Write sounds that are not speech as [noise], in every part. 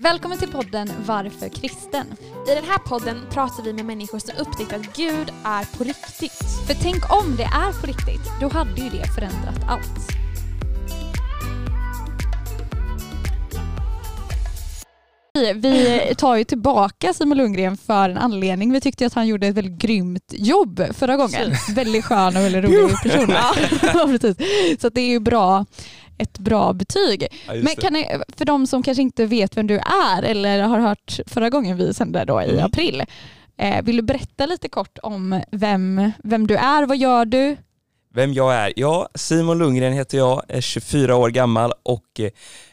Välkommen till podden Varför kristen? I den här podden pratar vi med människor som upptäckt att Gud är på riktigt. För tänk om det är på riktigt, då hade ju det förändrat allt. Vi- tar ju tillbaka Simon Lundgren för en anledning. Vi tyckte att han gjorde ett väldigt grymt jobb förra gången. Väldigt skön och väldigt rolig person. [laughs] Ja, precis. Så det är ju bra, ett bra betyg. Ja, Men kan ni, för de som kanske inte vet vem du är eller har hört förra gången vi sände då i Mm. april. Eh, vill du berätta lite kort om vem, vem du är, vad gör du? Vem jag är? Ja, Simon Lundgren heter jag, är 24 år gammal och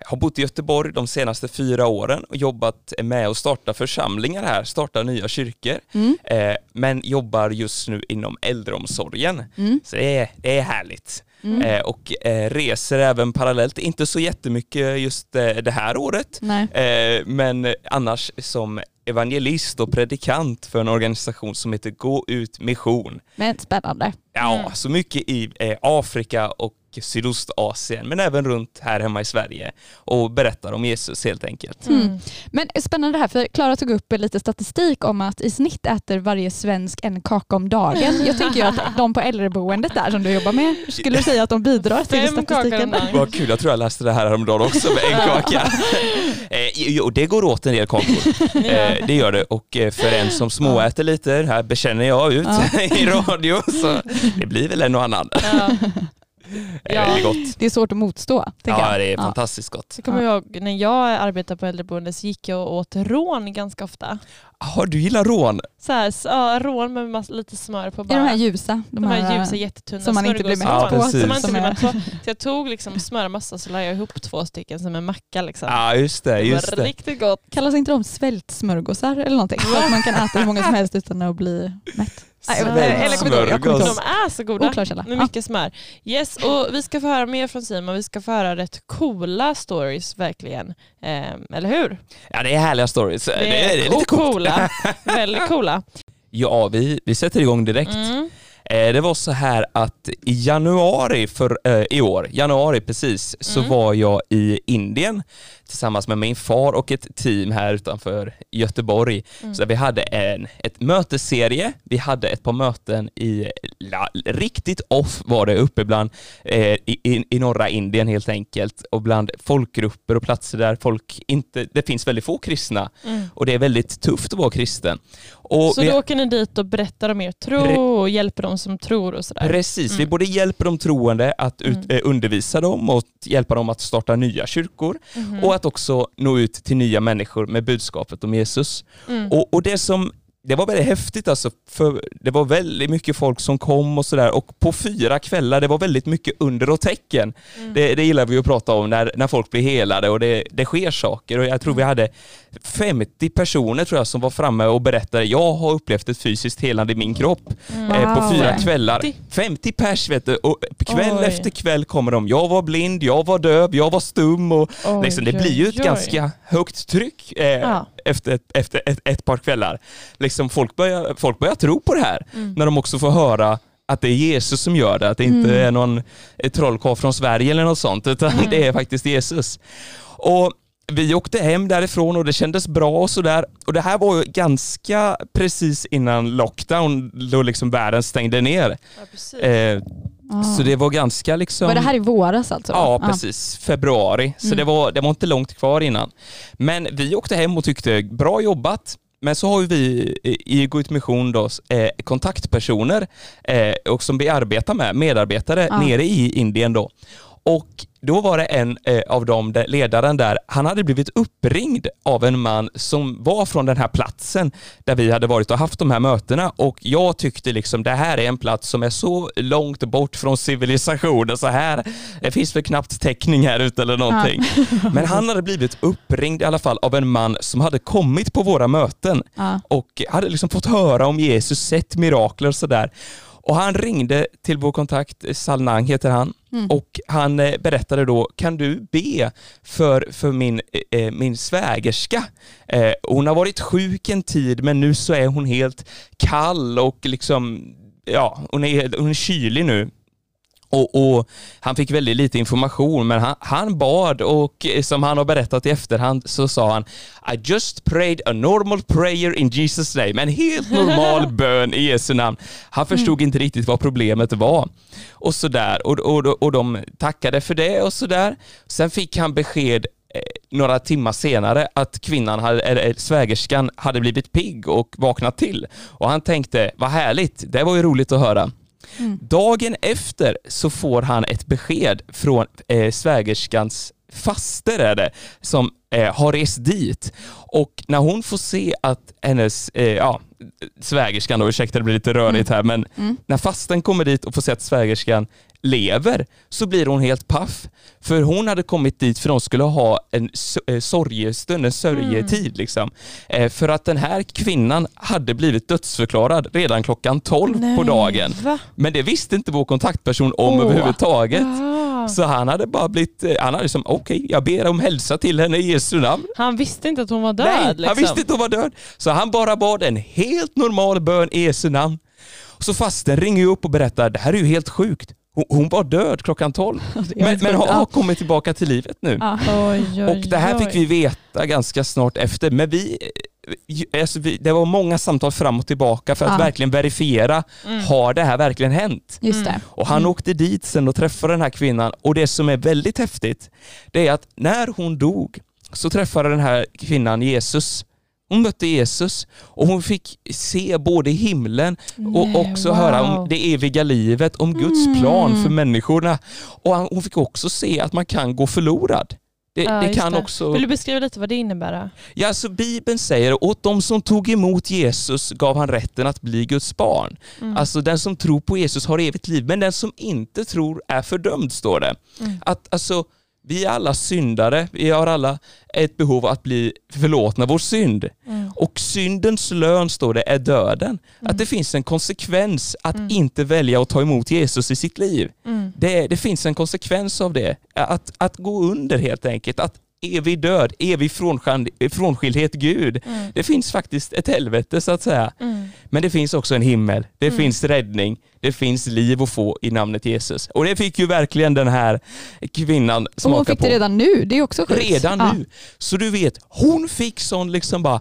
eh, har bott i Göteborg de senaste fyra åren och jobbat med att starta församlingar här, starta nya kyrkor. Mm. Eh, men jobbar just nu inom äldreomsorgen. Mm. Så det är, det är härligt. Mm. Eh, och eh, reser även parallellt, inte så jättemycket just eh, det här året, eh, men annars som evangelist och predikant för en organisation som heter Gå ut mission. Men spännande. Ja, Mm. så mycket i eh, Afrika och Sydostasien, men även runt här hemma i Sverige och berättar om Jesus helt enkelt. Mm. Men spännande det här, för Klara tog upp lite statistik om att i snitt äter varje svensk en kaka om dagen. Jag tänker ju att [laughs] de på äldreboendet där som du jobbar med, skulle du säga att de bidrar till Fem statistiken? Vad kul, jag tror jag läste det här häromdagen också med en [laughs] kaka. eh, jo, det går åt en del kakor. [laughs] Eh, det gör det och eh, för en som småäter lite, här bekänner jag ut Ja. i radio, så det blir väl en och annan. Ja. Eh, Ja. Det är gott. Det är svårt att motstå. Ja, jag. det är Ja. fantastiskt gott. Så kommer jag ihåg när jag arbetade på äldreboende så gick jag och åt rån ganska ofta. Har du gillar rån? Så här, så, ja, rån med massa, lite smör på Är bara. de här ljusa? de här ljusa jättetunna som man inte blir mätt på, Ja, som man inte blir mätt på. Så jag tog liksom smörmassa så la jag ihop två stycken som en macka. Liksom. Ja, just det. det Just var det. riktigt gott. Kallas inte de svältsmörgåsar eller någonting? Så att man kan äta hur många som helst utan att bli mätt. Nej. Eller kommer inte ihåg, jag kommer inte De är så goda. Oklar källa. Med mycket smör. Yes, och vi ska få höra mer från Simon. Vi ska få höra rätt coola stories verkligen. Ehm, eller hur? Ja, det är härliga stories. Det är, det är lite coolt. coola. [laughs] Väldigt coola. Ja, vi, vi sätter igång direkt. Mm. Eh, Det var så här att i januari för, eh, i år, januari precis, så Mm. var jag i Indien tillsammans med min far och ett team här utanför Göteborg. Mm. Så vi hade en ett mötesserie, vi hade ett par möten i, la, riktigt off var det uppe bland, eh, i, i, i norra Indien helt enkelt, och bland folkgrupper och platser där folk inte, det finns väldigt få kristna Mm. och det är väldigt tufft att vara kristen. Och Så vi- då åker ni dit och berättar om er tro och hjälper dem som tror och sådär? Precis, vi Mm. både hjälper de troende att ut, Mm. eh, undervisa dem och hjälpa dem att starta nya kyrkor Mhm. och att också nå ut till nya människor med budskapet om Jesus. Mm. Och, och det som det var väldigt häftigt alltså, för det var väldigt mycket folk som kom och sådär och på fyra kvällar, det var väldigt mycket under och tecken. Mm. Det, det gillar vi att prata om när, när folk blir helade och det, det sker saker och jag tror vi hade 50 personer tror jag som var framme och berättade, jag har upplevt ett fysiskt helande i min kropp Mm. eh, på Wow. fyra kvällar. 50. 50 pers vet du, och kväll Oj. efter kväll kommer de. Jag var blind, jag var döv, jag var stum och Oj, liksom, det blir ju ett oj. ganska högt tryck eh, Ja. Efter, ett, efter ett, ett par kvällar. Liksom folk, börjar, folk börjar tro på det här Mm. när de också får höra att det är Jesus som gör det, att det inte Mm. är någon trollkarl från Sverige eller något sånt, utan Mm. det är faktiskt Jesus. Och vi åkte hem därifrån och det kändes bra och sådär. Och det här var ju ganska precis innan lockdown, då liksom världen stängde ner. Ja, precis. Eh, Ah. Så det var ganska liksom... Var det här i våras alltså? Ja, precis. Februari. Så Mm. det, var, det var inte långt kvar innan. Men vi åkte hem och tyckte, bra jobbat. Men så har ju vi i Gå ut mission då, eh, kontaktpersoner eh, och som vi arbetar med, medarbetare Ja. nere i Indien då. Och då var det en eh, av dem, ledaren där, han hade blivit uppringd av en man som var från den här platsen där vi hade varit och haft de här mötena och jag tyckte liksom det här är en plats som är så långt bort från civilisationen så här, det finns väl knappt täckning här ute eller någonting. Men han hade blivit uppringd i alla fall av en man som hade kommit på våra möten Ja. och hade liksom fått höra om Jesus, sett mirakler och sådär. Och han ringde till vår kontakt, Salnang heter han, Mm. och han eh, berättade då, kan du be för, för min, eh, min svägerska? Eh, hon har varit sjuk en tid men nu så är hon helt kall och liksom, ja, hon är, hon är kylig nu. Och, och, Han fick väldigt lite information men han, han, bad och som han har berättat i efterhand så sa han I just prayed a normal prayer in Jesus name. En helt [laughs] normal bön i Jesu namn. Han förstod mm. inte riktigt vad problemet var. Och sådär. Och, och, och de tackade för det och sådär. Sen fick han besked eh, några timmar senare att kvinnan, hade, eller svägerskan, hade blivit pigg och vaknat till. Och han tänkte, vad härligt, det var ju roligt att höra. Mm. Dagen efter så får han ett besked från eh, svägerskans faster är det, som eh, har rest dit. Och när hon får se att hennes, eh, ja, svägerskan då, ursäkta det blir lite rörigt mm. här, men mm. när fasten kommer dit och får se att svägerskan lever så blir hon helt paff. För hon hade kommit dit för att de skulle ha en eh, sorgestund, en sörjetid mm. liksom. Eh, för att den här kvinnan hade blivit dödsförklarad redan klockan 12 Nej, på dagen. Va? Men det visste inte vår kontaktperson om oh. överhuvudtaget. Ah. Så han hade bara blivit, eh, han hade liksom, okej okay, jag ber om hälsa till henne i Jesu namn. Han visste inte att hon var död? Nej, liksom. han visste inte att hon var död. Så han bara bad en helt normal bön i Jesu namn. Så fasten ringer upp och berättar, det här är ju helt sjukt. Hon, var död klockan 12, [laughs] men, men har kommit tillbaka till livet nu. Oj, oj, och det här fick vi veta ganska snart efter, men vi, alltså det var många samtal fram och tillbaka för att ja. verkligen verifiera, mm. har det här verkligen hänt? Just det. Och han mm. åkte dit sen och träffade den här kvinnan och det som är väldigt häftigt, det är att när hon dog så träffade den här kvinnan Jesus hon mötte Jesus och hon fick se både himlen och Nej, också wow. höra om det eviga livet, om Guds mm. plan för människorna. Och hon fick också se att man kan gå förlorad. Det, ja, det kan det. Också... Vill du beskriva lite vad det innebär? Ja, alltså Bibeln säger åt de som tog emot Jesus gav han rätten att bli Guds barn. Mm. Alltså den som tror på Jesus har evigt liv, men den som inte tror är fördömd, står det. Mm. Att alltså vi är alla syndare, vi har alla ett behov att bli förlåtna vår synd. Mm. Och syndens lön, står det, är döden. Mm. Att det finns en konsekvens att mm. inte välja att ta emot Jesus i sitt liv. Mm. Det, det finns en konsekvens av det. Att, att gå under helt enkelt, att evig död, evig frånskildhet Gud. Mm. Det finns faktiskt ett helvete så att säga. Mm. Men det finns också en himmel, det mm. finns räddning, det finns liv att få i namnet Jesus. Och det fick ju verkligen den här kvinnan smaka på. Och hon fick det redan nu, det är också sjukt. Redan ja. nu. Så du vet, hon fick sån liksom bara,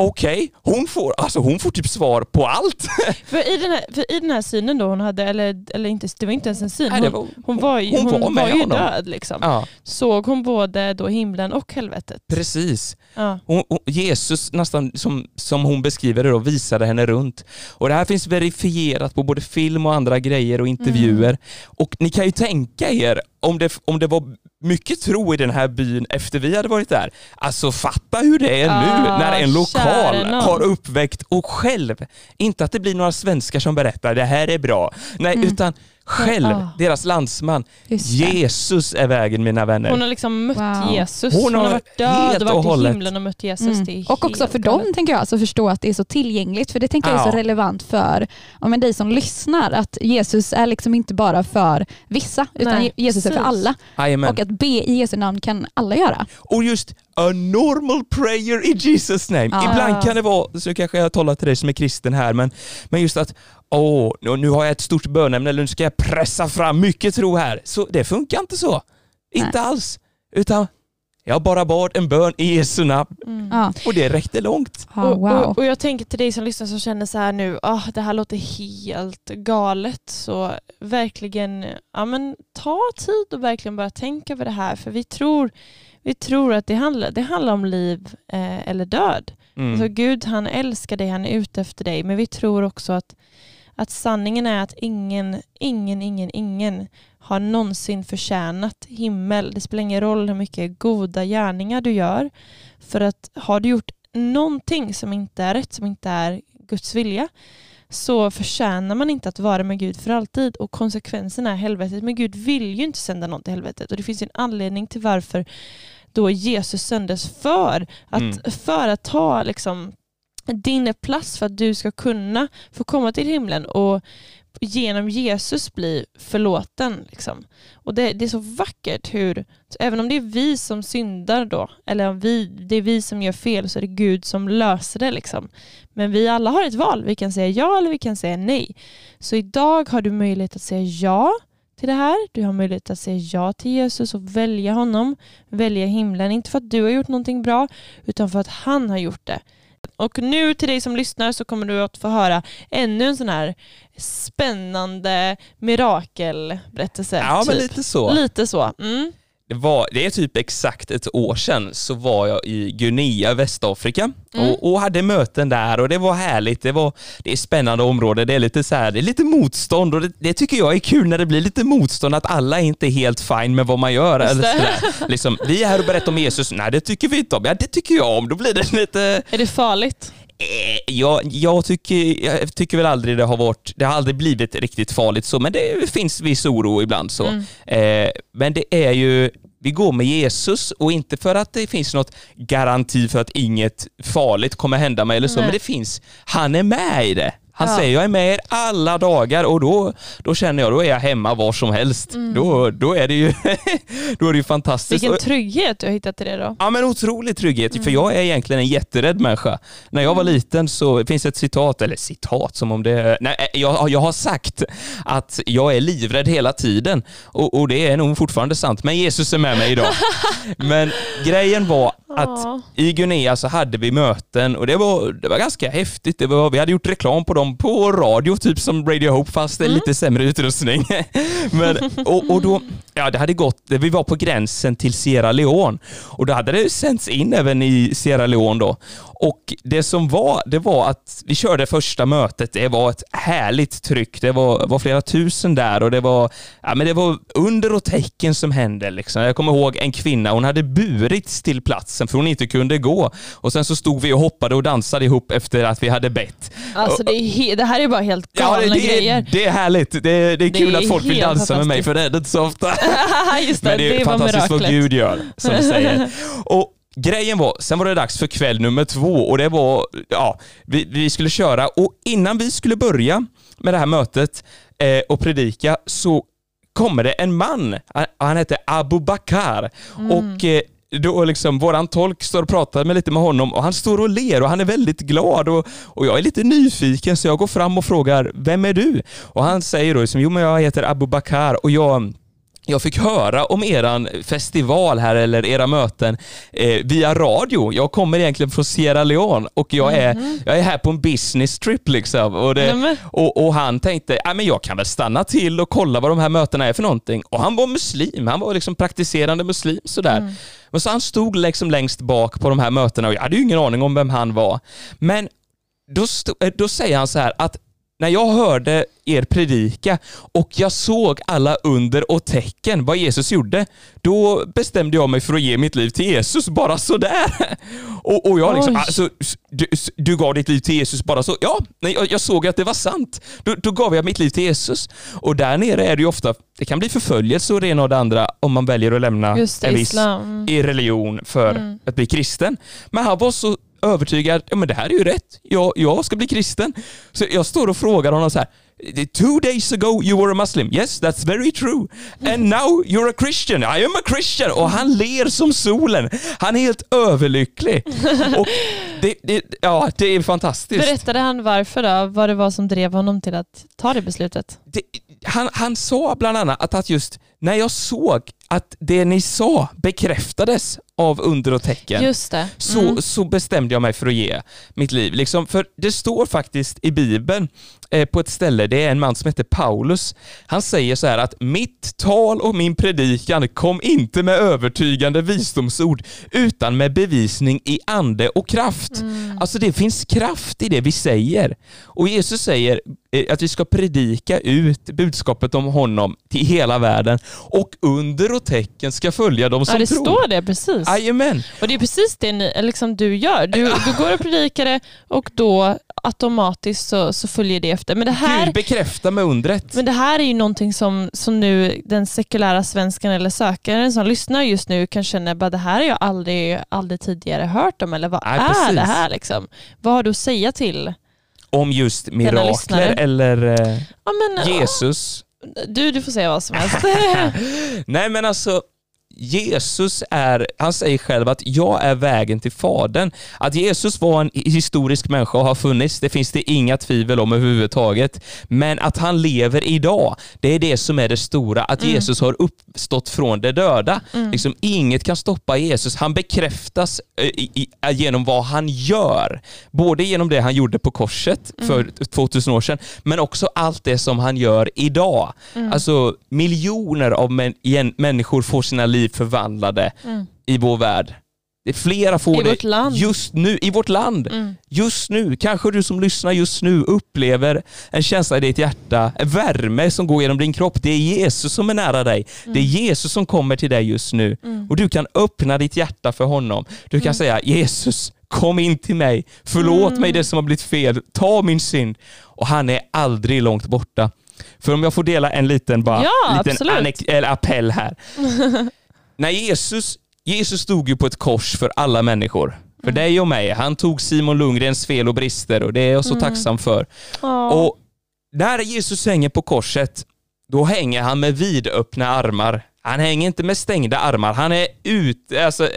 okej, okay, hon, får, alltså hon får typ svar på allt. [laughs] För i den här, för i den här synen då hon hade, eller, eller inte, det var inte ens en syn, hon, var, hon var ju, hon hon var, var ju död. Liksom. Ja. Såg hon både då himlen och helvetet? Precis. Ja. Hon, Jesus, nästan som, som hon beskriver det, då, visade henne runt. Och Det här finns verifierat på både film och andra grejer och intervjuer. Mm. Och ni kan ju tänka er om det, om det var mycket tro i den här byn efter vi hade varit där. Alltså fatta hur det är ah, nu när en lokal har uppväckt och själv, inte att det blir några svenskar som berättar det här är bra, nej mm. utan själv, oh. deras landsman. Jesus är vägen mina vänner. Hon har liksom mött wow. Jesus. Hon har, hon har varit död och varit i himlen och mött Jesus. Mm. och också för dem tänker jag, alltså förstå att det är så tillgängligt. För det tänker jag är så relevant för om dig som lyssnar. Att Jesus är liksom inte bara för vissa, utan Nej, Jesus är för alla. Amen. Och att be i Jesu namn kan alla göra. Och just a normal prayer in Jesus name. Ah. Ibland kan det vara, så kanske jag talar till dig som är kristen här, men, men just att åh, nu har jag ett stort bönämne, eller nu ska jag pressa fram mycket tro här. Så det funkar inte så. Nej. Inte alls. Utan jag bara bad en bön i Jesu namn mm. och det räckte långt. Oh, wow. och, och, jag tänker till dig som lyssnar som känner så här nu, oh, det här låter helt galet. Så verkligen, ja, men ta tid och verkligen börja tänka på det här. För vi tror, vi tror att det handlar, det handlar om liv eh, eller död. Mm. Alltså Gud han älskar dig, han är ute efter dig. Men vi tror också att att sanningen är att ingen, ingen, ingen, ingen har någonsin förtjänat himmel. Det spelar ingen roll hur mycket goda gärningar du gör. För att har du gjort någonting som inte är rätt, som inte är Guds vilja, så förtjänar man inte att vara med Gud för alltid. Och konsekvensen är helvetet. Men Gud vill ju inte sända någon till helvetet. Och det finns en anledning till varför då Jesus sändes för att, mm. för att ta liksom, din plats för att du ska kunna få komma till himlen och genom Jesus bli förlåten. Liksom. Och det, det, är så vackert hur, även om det är vi som syndar då, eller om vi, det är vi som gör fel, så är det Gud som löser det. Liksom. Men vi alla har ett val, vi kan säga ja eller vi kan säga nej. Så idag har du möjlighet att säga ja till det här. Du har möjlighet att säga ja till Jesus och välja honom, välja himlen. Inte för att du har gjort någonting bra, utan för att han har gjort det. Och nu till dig som lyssnar så kommer du att få höra ännu en sån här spännande mirakelberättelse. Ja, men typ. lite så. Lite så. Mm. Det, var, det är typ exakt ett år sedan så var jag i Guinea, Västafrika Mm. och, och hade möten där och det var härligt. Det, var, det är spännande område, det är lite så här, det är lite motstånd och det, det tycker jag är kul när det blir lite motstånd, att alla är inte är helt fine med vad man gör. Eller sådär. [laughs] Liksom, vi är här och berättar om Jesus, nej det tycker vi inte om. Ja det tycker jag om, då blir det lite Är det farligt? Eh, Jag, jag, tycker, jag tycker väl aldrig det har varit, det har aldrig blivit riktigt farligt så, men det finns viss oro ibland så. Mm. Eh, men det är ju, vi går med Jesus och inte för att det finns något garanti för att inget farligt kommer hända mig eller så, Nej. men det finns, han är med i det. Han Ja. säger jag är med er alla dagar och då, då känner jag, då är jag hemma var som helst. Då, då är det ju [laughs] då är det ju fantastiskt. Vilken trygghet du har hittat till det då. Ja men otrolig trygghet, för jag är egentligen en jätterädd människa. När jag var liten så finns ett citat, eller citat som om det... Nej, eh, jag, jag har sagt att jag är livrädd hela tiden och, och det är nog fortfarande sant, men Jesus är med mig idag. [laughs] men grejen var att i Guinea så hade vi möten och det var, det var ganska häftigt. Det var, vi hade gjort reklam på dem på radio, typ som Radio Hope fast är lite sämre utrustning. [laughs] Men, och, och då, ja det hade gått, vi var på gränsen till Sierra Leone och då hade det sänts in även i Sierra Leone då. Och det som var, det var att vi körde första mötet, det var ett härligt tryck, det var, var flera tusen där och det var, ja men det var under och tecken som hände liksom. Jag kommer ihåg en kvinna, hon hade burits till platsen för hon inte kunde gå och sen så stod vi och hoppade och dansade ihop efter att vi hade bett. Alltså det, är det här är bara helt Ja, galna det, grejer. är, det är härligt. Det är, det är kul är att folk vill dansa med mig för det är det inte så ofta. [laughs] Just det, Men det är, det fantastiskt vad. Gud gör, som vi säger. Och grejen var, sen var det dags för kväll nummer två och det var, ja, vi, vi skulle köra och innan vi skulle börja med det här mötet eh, och predika så kommer det en man, han, han heter Abu Bakar Mm. och eh, då liksom, våran tolk står och pratar med lite med honom och han står och ler och han är väldigt glad och, och jag är lite nyfiken så jag går fram och frågar Vem är du? Och han säger då liksom, jo men jag heter Abu Bakar och jag jag fick höra om eran festival här eller era möten eh, via radio. Jag kommer egentligen från Sierra Leone och jag är, jag är här på en business trip liksom. Och, det, Nämen. och, och han tänkte, ja men jag kan väl stanna till och kolla vad de här mötena är för någonting. Och han var muslim, han var liksom praktiserande muslim sådär. Men så han stod liksom längst bak på de här mötena och jag hade ju ingen aning om vem han var. Men då, sto- eh, då säger han så här att när jag hörde er predika och jag såg alla under och tecken vad Jesus gjorde, då bestämde jag mig för att ge mitt liv till Jesus bara sådär. [laughs] Och, och jag liksom, Oj. alltså, du, du gav ditt liv till Jesus bara så? Ja, jag, jag såg att det var sant. Då, då gav jag mitt liv till Jesus. Och där nere är det ju ofta, det kan bli förföljelse och det ena och det andra om man väljer att lämna Just en viss islam. Religion för Mm. att bli kristen. Men han var så övertygad, ja men det här är ju rätt, jag, jag ska bli kristen. Så jag står och frågar honom så här. Two days ago you were a Muslim. Yes, that's very true. And now you're a Christian. I am a Christian. Och han ler som solen. Han är helt överlycklig. Och det, det, ja, det är fantastiskt. Berättade han varför då? Vad det var som drev honom till att ta det beslutet? det, han, han sa bland annat att, att just när jag såg att det ni sa bekräftades av under och tecken Just det. så, Mm. så bestämde jag mig för att ge mitt liv. Liksom, för det står faktiskt i Bibeln eh, på ett ställe, det är en man som heter Paulus. Han säger så här att mitt tal och min predikan kom inte med övertygande visdomsord utan med bevisning i ande och kraft. Mm. Alltså det finns kraft i det vi säger. Och Jesus säger eh, att vi ska predika ut budskapet om honom till hela världen och under och tecken ska följa de som Ja, det tror. står det precis. Jajamän. Och det är precis det ni, liksom du gör. Du, du går och predikar det och då automatiskt så, så följer det efter. Men det här, Gud bekräfta med undret. men det här är ju någonting som, som nu den sekulära svenskan eller sökaren som lyssnar just nu kan känna att det här har jag aldrig, aldrig tidigare hört om. Eller vad Nej, är precis. det här? Liksom? Vad har du att säga till? Om just mirakler eller eh, Ja, men, Jesus. Du, du får säga vad som helst. [laughs] Nej men alltså, Jesus är, han säger själv att jag är vägen till Fadern. Att Jesus var en historisk människa och har funnits, det finns det inga tvivel om överhuvudtaget. Men att han lever idag, det är det som är det stora, att Mm. Jesus har uppstått från de döda. Mm. Liksom, inget kan stoppa Jesus. Han bekräftas eh, i, i, eh, genom vad han gör. Både genom det han gjorde på korset för Mm. 2000 år sedan, men också allt det som han gör idag. Mm. Alltså miljoner av män, igen, människor får sina liv förvandlade Mm. i vår värld. Det är flera får I det vårt land. just nu, i vårt land. Mm. Just nu, kanske du som lyssnar just nu upplever en känsla i ditt hjärta, en värme som går genom din kropp. Det är Jesus som är nära dig. Det är Jesus som kommer till dig just nu. Mm. Och du kan öppna ditt hjärta för honom. Du kan Mm. säga Jesus, kom in till mig. Förlåt Mm. mig det som har blivit fel. Ta min synd. Och han är aldrig långt borta. För om jag får dela en liten, bara, Ja, liten eller appell här. [laughs] När Jesus, Jesus stod ju på ett kors för alla människor. För Mm. dig och mig. Han tog Simon Lundgrens fel och brister och det är jag så Mm. tacksam för. Ja. Och när Jesus hänger på korset, då hänger han med vidöppna armar. Han hänger inte med stängda armar. Han är ut, alltså,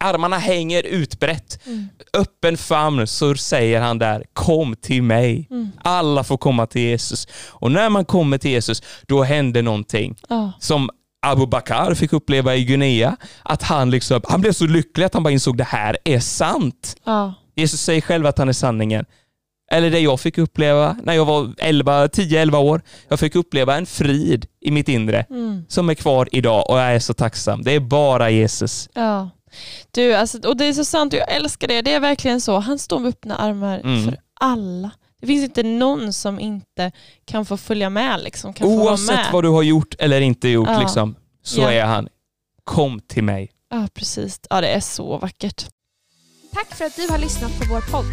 armarna hänger utbrett. Mm. Öppen famn så säger han där, kom till mig. Mm. Alla får komma till Jesus. Och när man kommer till Jesus, då händer någonting Ja. som Abu Bakar fick uppleva i Guinea. Att han, liksom, han blev så lycklig att han bara insåg det här är sant. Ja. Jesus säger själv att han är sanningen. Eller det jag fick uppleva när jag var 11, 10-11 år. Jag fick uppleva en frid i mitt inre Mm. som är kvar idag och jag är så tacksam. Det är bara Jesus. Ja. Du, alltså, och det är så sant jag älskar det. Det är verkligen så. Han står med öppna armar Mm. för alla. Det finns inte någon som inte kan få följa med. Liksom, kan få vara Oavsett med. vad du har gjort eller inte gjort, Ja. liksom, så Ja. är han. Kom till mig. Ja, precis. Ja, det är så vackert. Tack för att du har lyssnat på vår podd.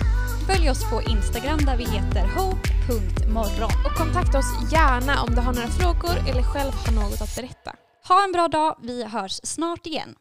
Följ oss på Instagram där vi heter hope.morgon. Och kontakta oss gärna om du har några frågor eller själv har något att berätta. Ha en bra dag, vi hörs snart igen.